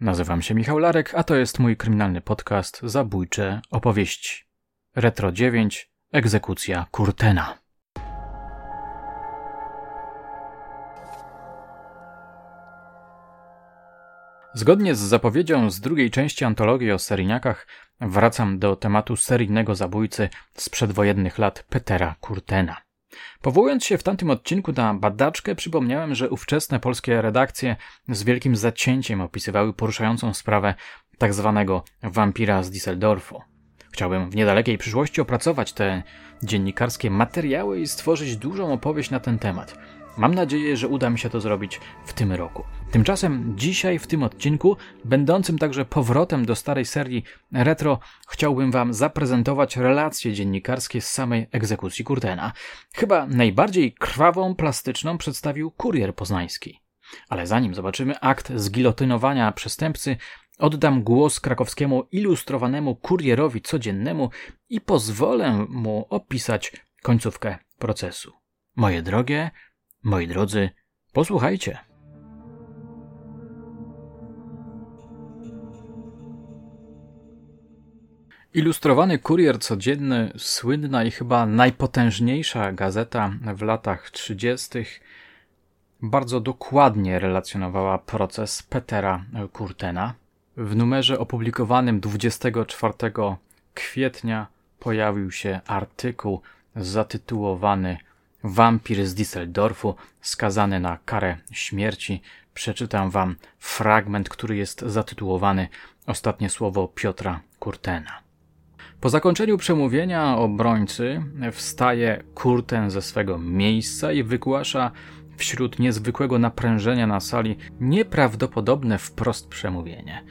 Nazywam się Michał Larek, a to jest mój kryminalny podcast Zabójcze opowieści. Retro 9 Egzekucja Kurtena. Zgodnie z zapowiedzią z drugiej części antologii o seryjniakach, wracam do tematu seryjnego zabójcy z przedwojennych lat Petera Kurtena. Powołując się w tamtym odcinku na badaczkę, przypomniałem, że ówczesne polskie redakcje z wielkim zacięciem opisywały poruszającą sprawę tak zwanego wampira z Düsseldorfu. Chciałbym w niedalekiej przyszłości opracować te dziennikarskie materiały i stworzyć dużą opowieść na ten temat – Mam nadzieję, że uda mi się to zrobić w tym roku. Tymczasem dzisiaj w tym odcinku, będącym także powrotem do starej serii retro, chciałbym Wam zaprezentować relacje dziennikarskie z samej egzekucji Kurtena. Chyba najbardziej krwawą, plastyczną przedstawił kurier poznański. Ale zanim zobaczymy akt zgilotynowania przestępcy, oddam głos krakowskiemu ilustrowanemu kurierowi codziennemu i pozwolę mu opisać końcówkę procesu. Moje drogie, Moi drodzy, posłuchajcie. Ilustrowany kurier codzienny, słynna i chyba najpotężniejsza gazeta w latach 30., bardzo dokładnie relacjonowała proces Petera Kurtena. W numerze opublikowanym 24 kwietnia pojawił się artykuł zatytułowany Wampir z Düsseldorfu, skazany na karę śmierci. Przeczytam wam fragment, który jest zatytułowany Ostatnie słowo Piotra Kurtena. Po zakończeniu przemówienia obrońcy wstaje Kurten ze swego miejsca i wygłasza wśród niezwykłego naprężenia na sali nieprawdopodobne wprost przemówienie.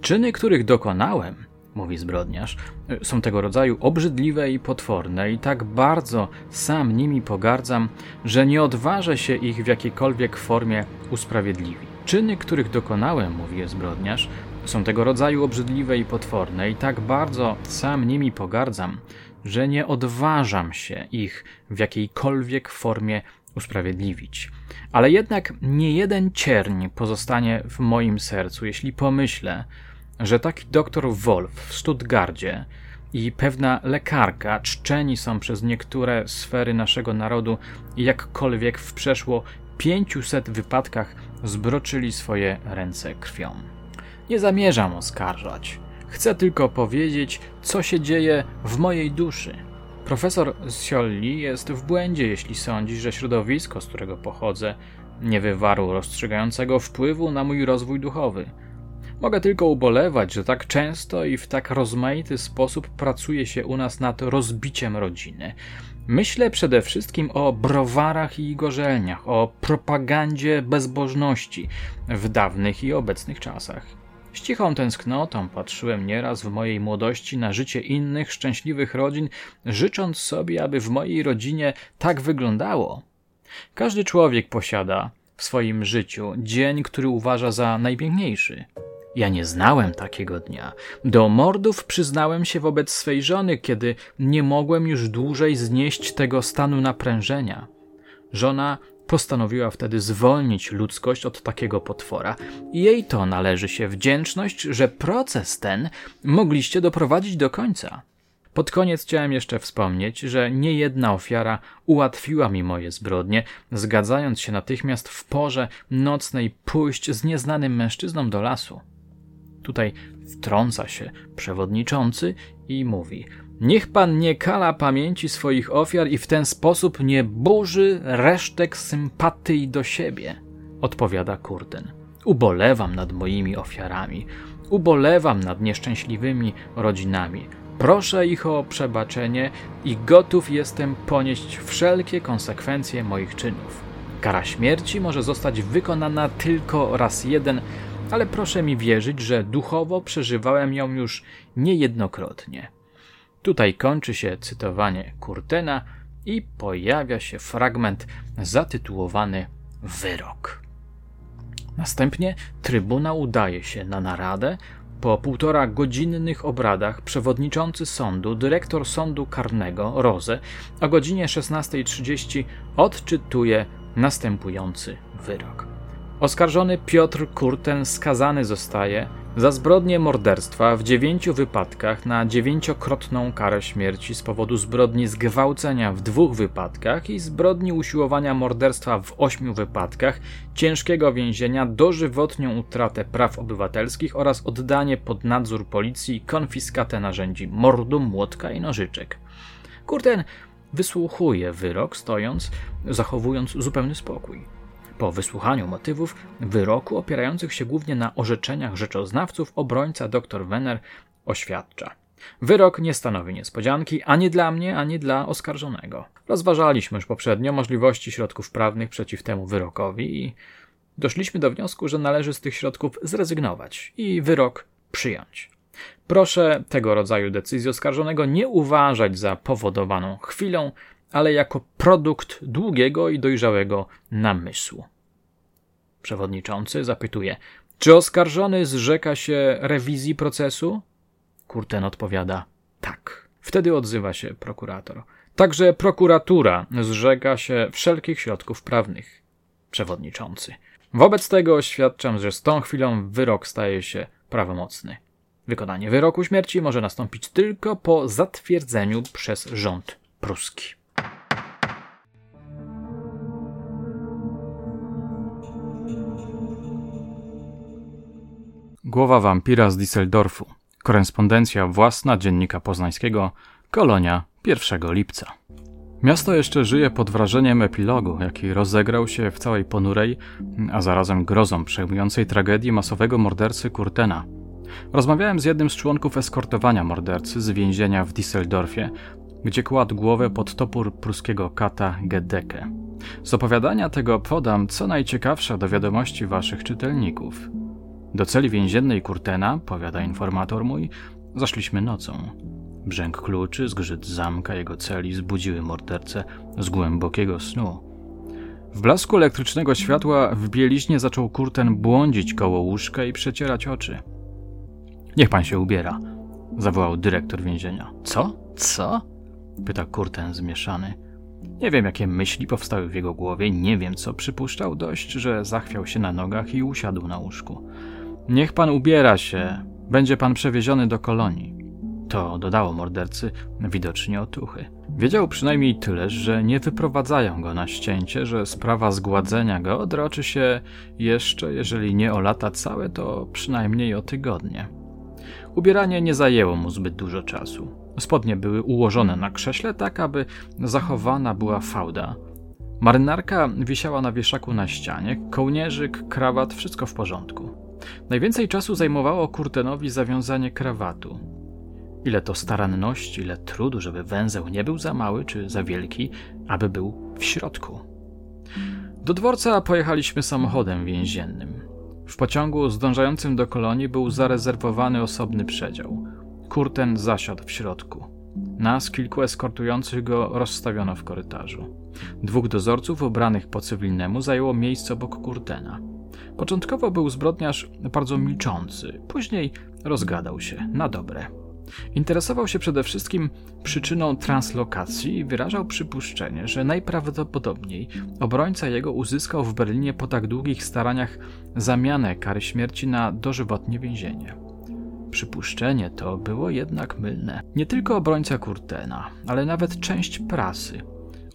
Czyny, których dokonałem, mówi zbrodniarz, są tego rodzaju obrzydliwe i potworne i tak bardzo sam nimi pogardzam, że nie odważę się ich w jakiejkolwiek formie usprawiedliwić. Czyny, których dokonałem, mówi zbrodniarz, są tego rodzaju obrzydliwe i potworne i tak bardzo sam nimi pogardzam, że nie odważam się ich w jakiejkolwiek formie usprawiedliwić. Ale jednak nie jeden cierń pozostanie w moim sercu, jeśli pomyślę, że taki doktor Wolf w Stuttgardzie i pewna lekarka czczeni są przez niektóre sfery naszego narodu jakkolwiek w przeszło 500 wypadkach zbroczyli swoje ręce krwią. Nie zamierzam oskarżać. Chcę tylko powiedzieć, co się dzieje w mojej duszy. Profesor Sciolli jest w błędzie, jeśli sądzi, że środowisko, z którego pochodzę, nie wywarło rozstrzygającego wpływu na mój rozwój duchowy. Mogę tylko ubolewać, że tak często i w tak rozmaity sposób pracuje się u nas nad rozbiciem rodziny. Myślę przede wszystkim o browarach i gorzelniach, o propagandzie bezbożności w dawnych i obecnych czasach. Z cichą tęsknotą patrzyłem nieraz w mojej młodości na życie innych szczęśliwych rodzin, życząc sobie, aby w mojej rodzinie tak wyglądało. Każdy człowiek posiada w swoim życiu dzień, który uważa za najpiękniejszy. Ja nie znałem takiego dnia. Do mordów przyznałem się wobec swej żony, kiedy nie mogłem już dłużej znieść tego stanu naprężenia. Żona postanowiła wtedy zwolnić ludzkość od takiego potwora. I jej to należy się wdzięczność, że proces ten mogliście doprowadzić do końca. Pod koniec chciałem jeszcze wspomnieć, że nie jedna ofiara ułatwiła mi moje zbrodnie, zgadzając się natychmiast w porze nocnej pójść z nieznanym mężczyzną do lasu. Tutaj wtrąca się przewodniczący i mówi: Niech pan nie kala pamięci swoich ofiar i w ten sposób nie burzy resztek sympatii do siebie, odpowiada Kurten. Ubolewam nad moimi ofiarami, ubolewam nad nieszczęśliwymi rodzinami. Proszę ich o przebaczenie i gotów jestem ponieść wszelkie konsekwencje moich czynów. Kara śmierci może zostać wykonana tylko raz jeden, ale proszę mi wierzyć, że duchowo przeżywałem ją już niejednokrotnie. Tutaj kończy się cytowanie Kurtena i pojawia się fragment zatytułowany Wyrok. Następnie Trybunał udaje się na naradę. Po półtora godzinnych obradach przewodniczący sądu, dyrektor sądu karnego Roze o godzinie 16.30 odczytuje następujący wyrok. Oskarżony Piotr Kurten skazany zostaje za zbrodnię morderstwa w dziewięciu wypadkach na dziewięciokrotną karę śmierci z powodu zbrodni zgwałcenia w dwóch wypadkach i zbrodni usiłowania morderstwa w ośmiu wypadkach, ciężkiego więzienia, dożywotnią utratę praw obywatelskich oraz oddanie pod nadzór policji konfiskatę narzędzi mordu, młotka i nożyczek. Kurten wysłuchuje wyrok, stojąc, zachowując zupełny spokój. Po wysłuchaniu motywów wyroku opierających się głównie na orzeczeniach rzeczoznawców, obrońca dr Wenner oświadcza. Wyrok nie stanowi niespodzianki ani dla mnie, ani dla oskarżonego. Rozważaliśmy już poprzednio możliwości środków prawnych przeciw temu wyrokowi i doszliśmy do wniosku, że należy z tych środków zrezygnować i wyrok przyjąć. Proszę tego rodzaju decyzji oskarżonego nie uważać za powodowaną chwilą, ale jako produkt długiego i dojrzałego namysłu. Przewodniczący zapytuje: Czy oskarżony zrzeka się rewizji procesu? Kurten odpowiada: Tak. Wtedy odzywa się prokurator. Także prokuratura zrzeka się wszelkich środków prawnych. Przewodniczący. Wobec tego oświadczam, że z tą chwilą wyrok staje się prawomocny. Wykonanie wyroku śmierci może nastąpić tylko po zatwierdzeniu przez rząd pruski. Głowa wampira z Düsseldorfu. Korespondencja własna dziennika poznańskiego. Kolonia 1 lipca. Miasto jeszcze żyje pod wrażeniem epilogu, jaki rozegrał się w całej ponurej, a zarazem grozą przejmującej tragedii masowego mordercy Kurtena. Rozmawiałem z jednym z członków eskortowania mordercy z więzienia w Düsseldorfie, gdzie kładł głowę pod topór pruskiego kata Gedeke. Z opowiadania tego podam co najciekawsze do wiadomości waszych czytelników. Do celi więziennej Kurtena, powiada informator mój, zaszliśmy nocą. Brzęk kluczy, zgrzyt zamka jego celi zbudziły mordercę z głębokiego snu. W blasku elektrycznego światła w bieliźnie zaczął Kurten błądzić koło łóżka i przecierać oczy. Niech pan się ubiera, zawołał dyrektor więzienia. Co? Co? pyta Kurten zmieszany. Nie wiem, jakie myśli powstały w jego głowie, nie wiem, co przypuszczał dość, że zachwiał się na nogach i usiadł na łóżku. Niech pan ubiera się, będzie pan przewieziony do kolonii. To dodało mordercy widocznie otuchy. Wiedział przynajmniej tyle, że nie wyprowadzają go na ścięcie, że sprawa zgładzenia go odroczy się jeszcze, jeżeli nie o lata całe, to przynajmniej o tygodnie. Ubieranie nie zajęło mu zbyt dużo czasu. Spodnie były ułożone na krześle tak, aby zachowana była fałda. Marynarka wisiała na wieszaku na ścianie, kołnierzyk, krawat, wszystko w porządku. Najwięcej czasu zajmowało Kurtenowi zawiązanie krawatu. Ile to staranności, ile trudu, żeby węzeł nie był za mały czy za wielki, aby był w środku. Do dworca pojechaliśmy samochodem więziennym. W pociągu zdążającym do kolonii był zarezerwowany osobny przedział. Kurten zasiadł w środku. Nas, kilku eskortujących go, rozstawiono w korytarzu. Dwóch dozorców ubranych po cywilnemu zajęło miejsce obok Kurtena. Początkowo był zbrodniarz bardzo milczący, później rozgadał się na dobre. Interesował się przede wszystkim przyczyną translokacji i wyrażał przypuszczenie, że najprawdopodobniej obrońca jego uzyskał w Berlinie po tak długich staraniach zamianę kary śmierci na dożywotnie więzienie. Przypuszczenie to było jednak mylne. Nie tylko obrońca Kurtena, ale nawet część prasy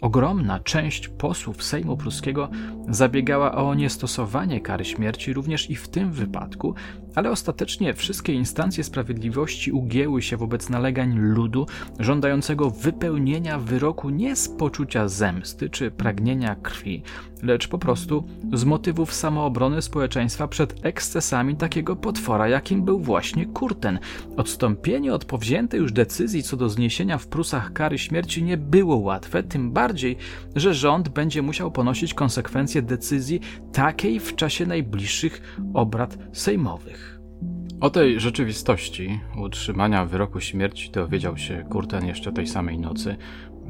Ogromna część posłów Sejmu Pruskiego zabiegała o niestosowanie kary śmierci również i w tym wypadku, ale ostatecznie wszystkie instancje sprawiedliwości ugięły się wobec nalegań ludu żądającego wypełnienia wyroku nie z poczucia zemsty czy pragnienia krwi, lecz po prostu z motywów samoobrony społeczeństwa przed ekscesami takiego potwora, jakim był właśnie Kurten. Odstąpienie od powziętej już decyzji co do zniesienia w Prusach kary śmierci nie było łatwe, tym bardziej, że rząd będzie musiał ponosić konsekwencje decyzji takiej w czasie najbliższych obrad sejmowych. O tej rzeczywistości utrzymania wyroku śmierci dowiedział się Kurten jeszcze tej samej nocy,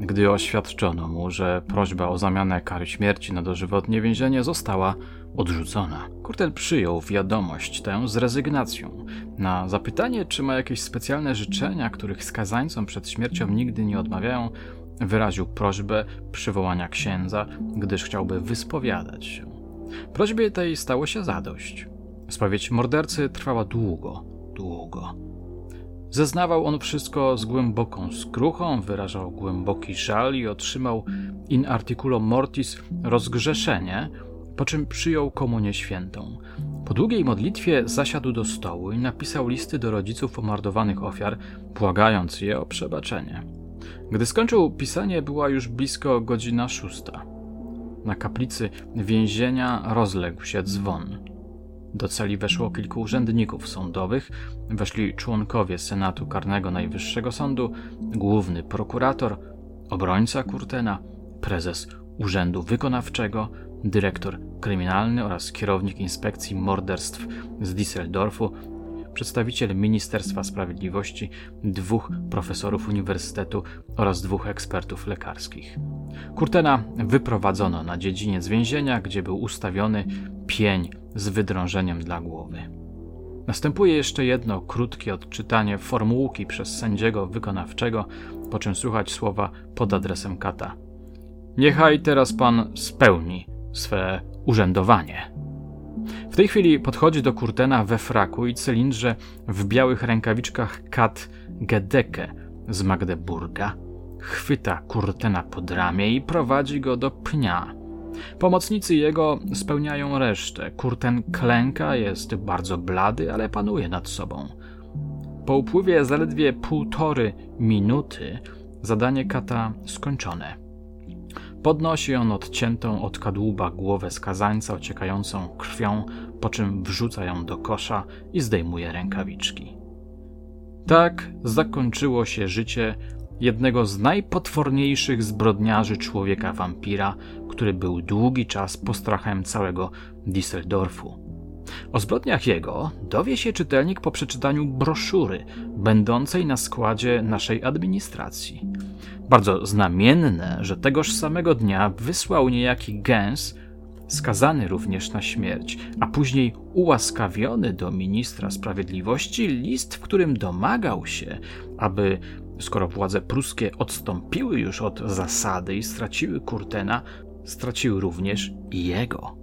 gdy oświadczono mu, że prośba o zamianę kary śmierci na dożywotnie więzienie została odrzucona. Kurtel przyjął wiadomość tę z rezygnacją. Na zapytanie, czy ma jakieś specjalne życzenia, których skazańcom przed śmiercią nigdy nie odmawiają, wyraził prośbę przywołania księdza, gdyż chciałby wyspowiadać się. Prośbie tej stało się zadość. Spowiedź mordercy trwała długo, długo. Zeznawał on wszystko z głęboką skruchą, wyrażał głęboki żal i otrzymał in articulo mortis rozgrzeszenie, po czym przyjął komunię świętą. Po długiej modlitwie zasiadł do stołu i napisał listy do rodziców pomordowanych ofiar, błagając je o przebaczenie. Gdy skończył pisanie, była już blisko godzina szósta. Na kaplicy więzienia rozległ się dzwon. Do celi weszło kilku urzędników sądowych, weszli członkowie Senatu Karnego Najwyższego Sądu, główny prokurator, obrońca Kurtena, prezes Urzędu Wykonawczego, dyrektor kryminalny oraz kierownik inspekcji morderstw z Düsseldorfu, przedstawiciel Ministerstwa Sprawiedliwości, dwóch profesorów uniwersytetu oraz dwóch ekspertów lekarskich. Kurtena wyprowadzono na dziedziniec więzienia, gdzie był ustawiony pień z wydrążeniem dla głowy. Następuje jeszcze jedno krótkie odczytanie formułki przez sędziego wykonawczego, po czym słuchać słowa pod adresem kata. Niechaj teraz pan spełni swe urzędowanie. W tej chwili podchodzi do Kurtena we fraku i cylindrze w białych rękawiczkach Kat Gedeke z Magdeburga. Chwyta Kurtena pod ramię i prowadzi go do pnia. Pomocnicy jego spełniają resztę. Kurten klęka, jest bardzo blady, ale panuje nad sobą. Po upływie zaledwie półtory minuty zadanie kata skończone. Podnosi on odciętą od kadłuba głowę skazańca ociekającą krwią, po czym wrzuca ją do kosza i zdejmuje rękawiczki. Tak zakończyło się życie jednego z najpotworniejszych zbrodniarzy człowieka wampira, który był długi czas postrachem całego Düsseldorfu. O zbrodniach jego dowie się czytelnik po przeczytaniu broszury, będącej na składzie naszej administracji. Bardzo znamienne, że tegoż samego dnia wysłał niejaki Gens, skazany również na śmierć, a później ułaskawiony do ministra sprawiedliwości list, w którym domagał się, aby skoro władze pruskie odstąpiły już od zasady i straciły Kurtena, straciły również i jego.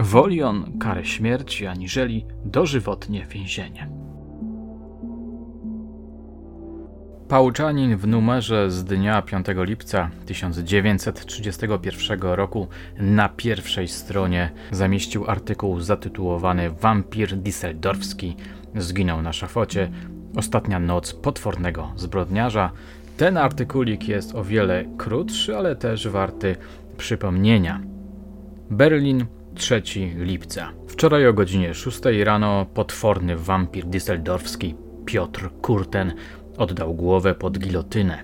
Woli on karę śmierci aniżeli dożywotnie więzienie. Pałczanin w numerze z dnia 5 lipca 1931 roku na pierwszej stronie zamieścił artykuł zatytułowany Wampir Düsseldorfski zginął na szafocie. Ostatnia noc potwornego zbrodniarza. Ten artykulik jest o wiele krótszy, ale też warty przypomnienia. Berlin, 3 lipca. Wczoraj o godzinie 6 rano potworny wampir düsseldorfski Piotr Kurten oddał głowę pod gilotynę.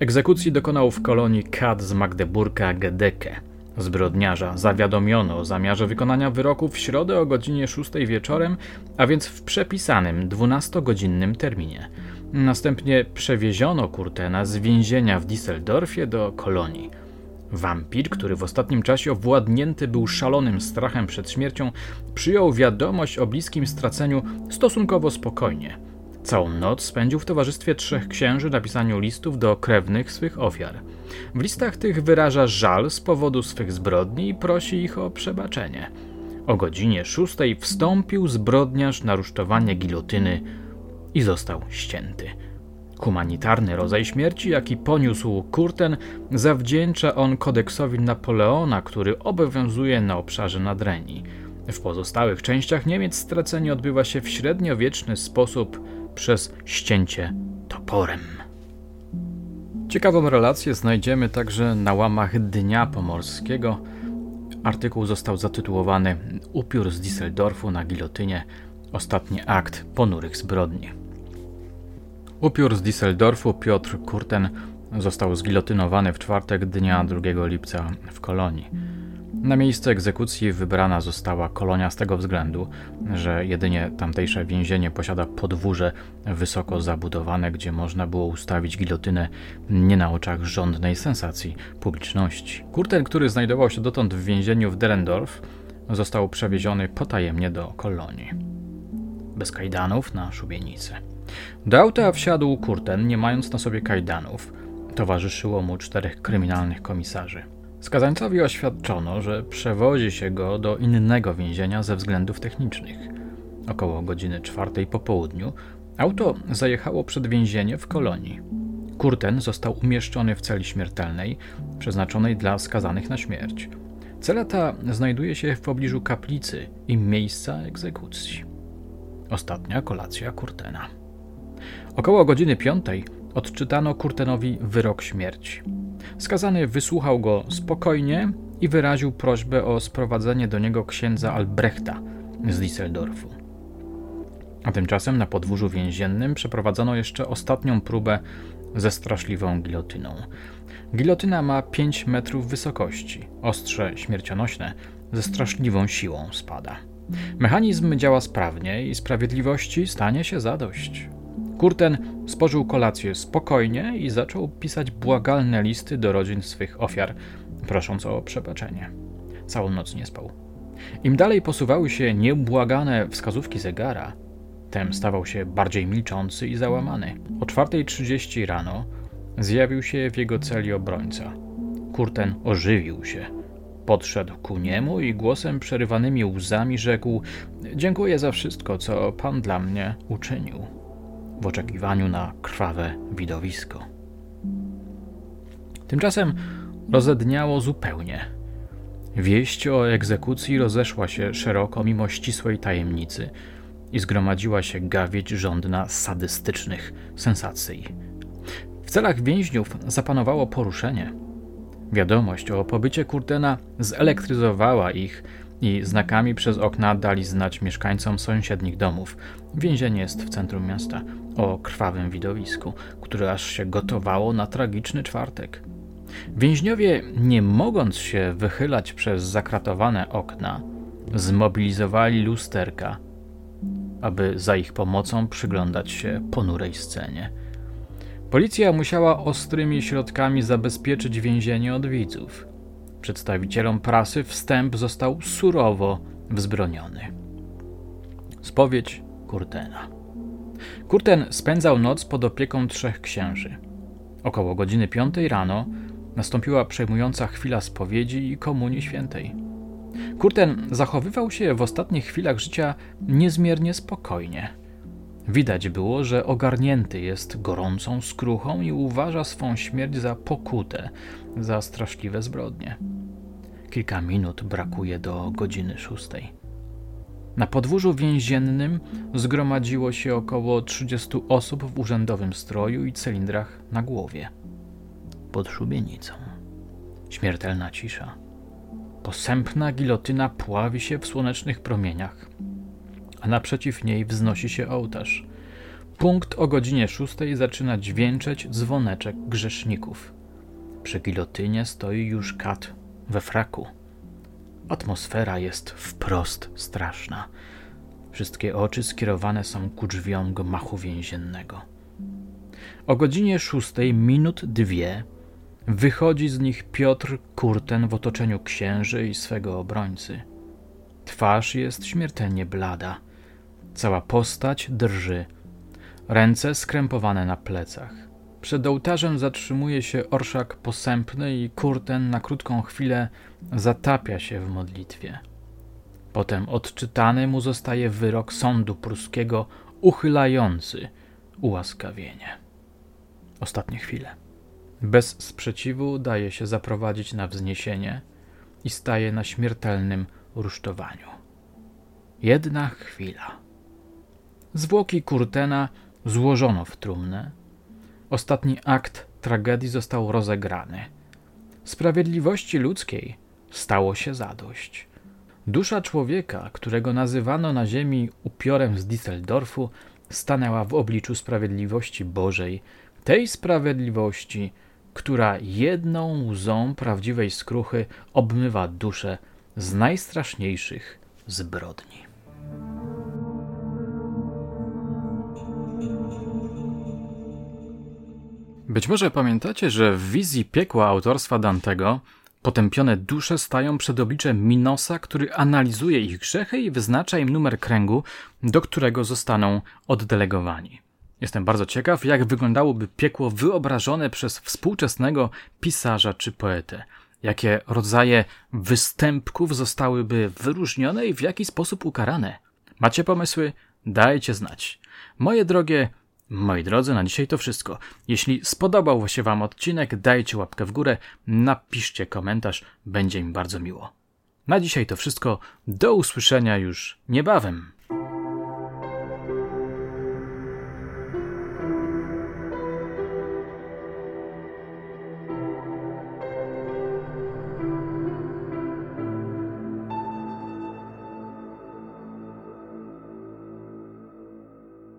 Egzekucji dokonał w kolonii Kad z Magdeburga Gedeke. Zbrodniarza zawiadomiono o zamiarze wykonania wyroku w środę o godzinie 6 wieczorem, a więc w przepisanym 12-godzinnym terminie. Następnie przewieziono Kurtena z więzienia w Düsseldorfie do kolonii. Wampir, który w ostatnim czasie owładnięty był szalonym strachem przed śmiercią, przyjął wiadomość o bliskim straceniu stosunkowo spokojnie. Całą noc spędził w towarzystwie trzech księży na pisaniu listów do krewnych swych ofiar. W listach tych wyraża żal z powodu swych zbrodni i prosi ich o przebaczenie. O godzinie szóstej wstąpił zbrodniarz na rusztowanie gilotyny i został ścięty. Humanitarny rodzaj śmierci, jaki poniósł Kurten, zawdzięcza on kodeksowi Napoleona, który obowiązuje na obszarze Nadrenii. W pozostałych częściach Niemiec stracenie odbywa się w średniowieczny sposób przez ścięcie toporem. Ciekawą relację znajdziemy także na łamach Dnia Pomorskiego. Artykuł został zatytułowany Upiór z Düsseldorfu na gilotynie ostatni akt ponurych zbrodni. Upiór z Düsseldorfu Piotr Kurten został zgilotynowany w czwartek dnia 2 lipca w Kolonii. Na miejsce egzekucji wybrana została kolonia z tego względu, że jedynie tamtejsze więzienie posiada podwórze wysoko zabudowane, gdzie można było ustawić gilotynę nie na oczach żądnej sensacji publiczności. Kurten, który znajdował się dotąd w więzieniu w Derendorf, został przewieziony potajemnie do kolonii. Bez kajdanów na szubienicę. Do auta wsiadł Kurten, nie mając na sobie kajdanów. Towarzyszyło mu czterech kryminalnych komisarzy. Skazańcowi oświadczono, że przewozi się go do innego więzienia ze względów technicznych. Około godziny czwartej po południu auto zajechało przed więzienie w kolonii. Kurten został umieszczony w celi śmiertelnej, przeznaczonej dla skazanych na śmierć. Cela ta znajduje się w pobliżu kaplicy i miejsca egzekucji. Ostatnia kolacja Kurtena. Około godziny piątej odczytano Kurtenowi wyrok śmierci. Skazany wysłuchał go spokojnie i wyraził prośbę o sprowadzenie do niego księdza Albrechta z Düsseldorfu. A tymczasem na podwórzu więziennym przeprowadzono jeszcze ostatnią próbę ze straszliwą gilotyną. Gilotyna ma 5 metrów wysokości, ostrze śmiercionośne, ze straszliwą siłą spada. Mechanizm działa sprawnie i sprawiedliwości stanie się zadość. Kurten spożył kolację spokojnie i zaczął pisać błagalne listy do rodzin swych ofiar, prosząc o przebaczenie. Całą noc nie spał. Im dalej posuwały się nieubłagane wskazówki zegara, tem stawał się bardziej milczący i załamany. O 4.30 rano zjawił się w jego celi obrońca. Kurten ożywił się. Podszedł ku niemu i głosem przerywanymi łzami rzekł: Dziękuję za wszystko, co pan dla mnie uczynił w oczekiwaniu na krwawe widowisko. Tymczasem rozedniało zupełnie. Wieść o egzekucji rozeszła się szeroko mimo ścisłej tajemnicy i zgromadziła się gawieć żądna sadystycznych sensacji. W celach więźniów zapanowało poruszenie. Wiadomość o pobycie Kurtena zelektryzowała ich i znakami przez okna dali znać mieszkańcom sąsiednich domów. Więzienie jest w centrum miasta, o krwawym widowisku, które aż się gotowało na tragiczny czwartek. Więźniowie, nie mogąc się wychylać przez zakratowane okna, zmobilizowali lusterka, aby za ich pomocą przyglądać się ponurej scenie. Policja musiała ostrymi środkami zabezpieczyć więzienie od widzów. Przedstawicielom prasy wstęp został surowo wzbroniony. Spowiedź Kurtena. Kurten spędzał noc pod opieką trzech księży. Około godziny piątej rano nastąpiła przejmująca chwila spowiedzi i komunii świętej. Kurten zachowywał się w ostatnich chwilach życia niezmiernie spokojnie. Widać było, że ogarnięty jest gorącą skruchą i uważa swą śmierć za pokutę, za straszliwe zbrodnie. Kilka minut brakuje do godziny szóstej. Na podwórzu więziennym zgromadziło się około 30 osób w urzędowym stroju i cylindrach na głowie. Pod szubienicą. Śmiertelna cisza. Posępna gilotyna pławi się w słonecznych promieniach, a naprzeciw niej wznosi się ołtarz. Punkt o godzinie szóstej zaczyna dźwięczeć dzwoneczek grzeszników. Przy gilotynie stoi już kat we fraku. Atmosfera jest wprost straszna. Wszystkie oczy skierowane są ku drzwiom gmachu więziennego. O godzinie szóstej minut dwie wychodzi z nich Piotr Kurten w otoczeniu księży i swego obrońcy. Twarz jest śmiertelnie blada. Cała postać drży. Ręce skrępowane na plecach. Przed ołtarzem zatrzymuje się orszak posępny i kurten na krótką chwilę zatapia się w modlitwie. Potem odczytany mu zostaje wyrok sądu pruskiego uchylający ułaskawienie. Ostatnie chwile. Bez sprzeciwu daje się zaprowadzić na wzniesienie i staje na śmiertelnym rusztowaniu. Jedna chwila. Zwłoki Kurtena złożono w trumnę, Ostatni akt tragedii został rozegrany. Sprawiedliwości ludzkiej stało się zadość. Dusza człowieka, którego nazywano na ziemi upiorem z Düsseldorfu, stanęła w obliczu sprawiedliwości Bożej, tej sprawiedliwości, która jedną łzą prawdziwej skruchy obmywa duszę z najstraszniejszych zbrodni. Być może pamiętacie, że w wizji piekła autorstwa Dantego potępione dusze stają przed obliczem Minosa, który analizuje ich grzechy i wyznacza im numer kręgu, do którego zostaną oddelegowani. Jestem bardzo ciekaw, jak wyglądałoby piekło wyobrażone przez współczesnego pisarza czy poetę. Jakie rodzaje występków zostałyby wyróżnione i w jaki sposób ukarane? Macie pomysły? Dajcie znać. Moje drogie, moi drodzy, na dzisiaj to wszystko. Jeśli spodobał się Wam odcinek, dajcie łapkę w górę, napiszcie komentarz, będzie mi bardzo miło. Na dzisiaj to wszystko. Do usłyszenia już niebawem.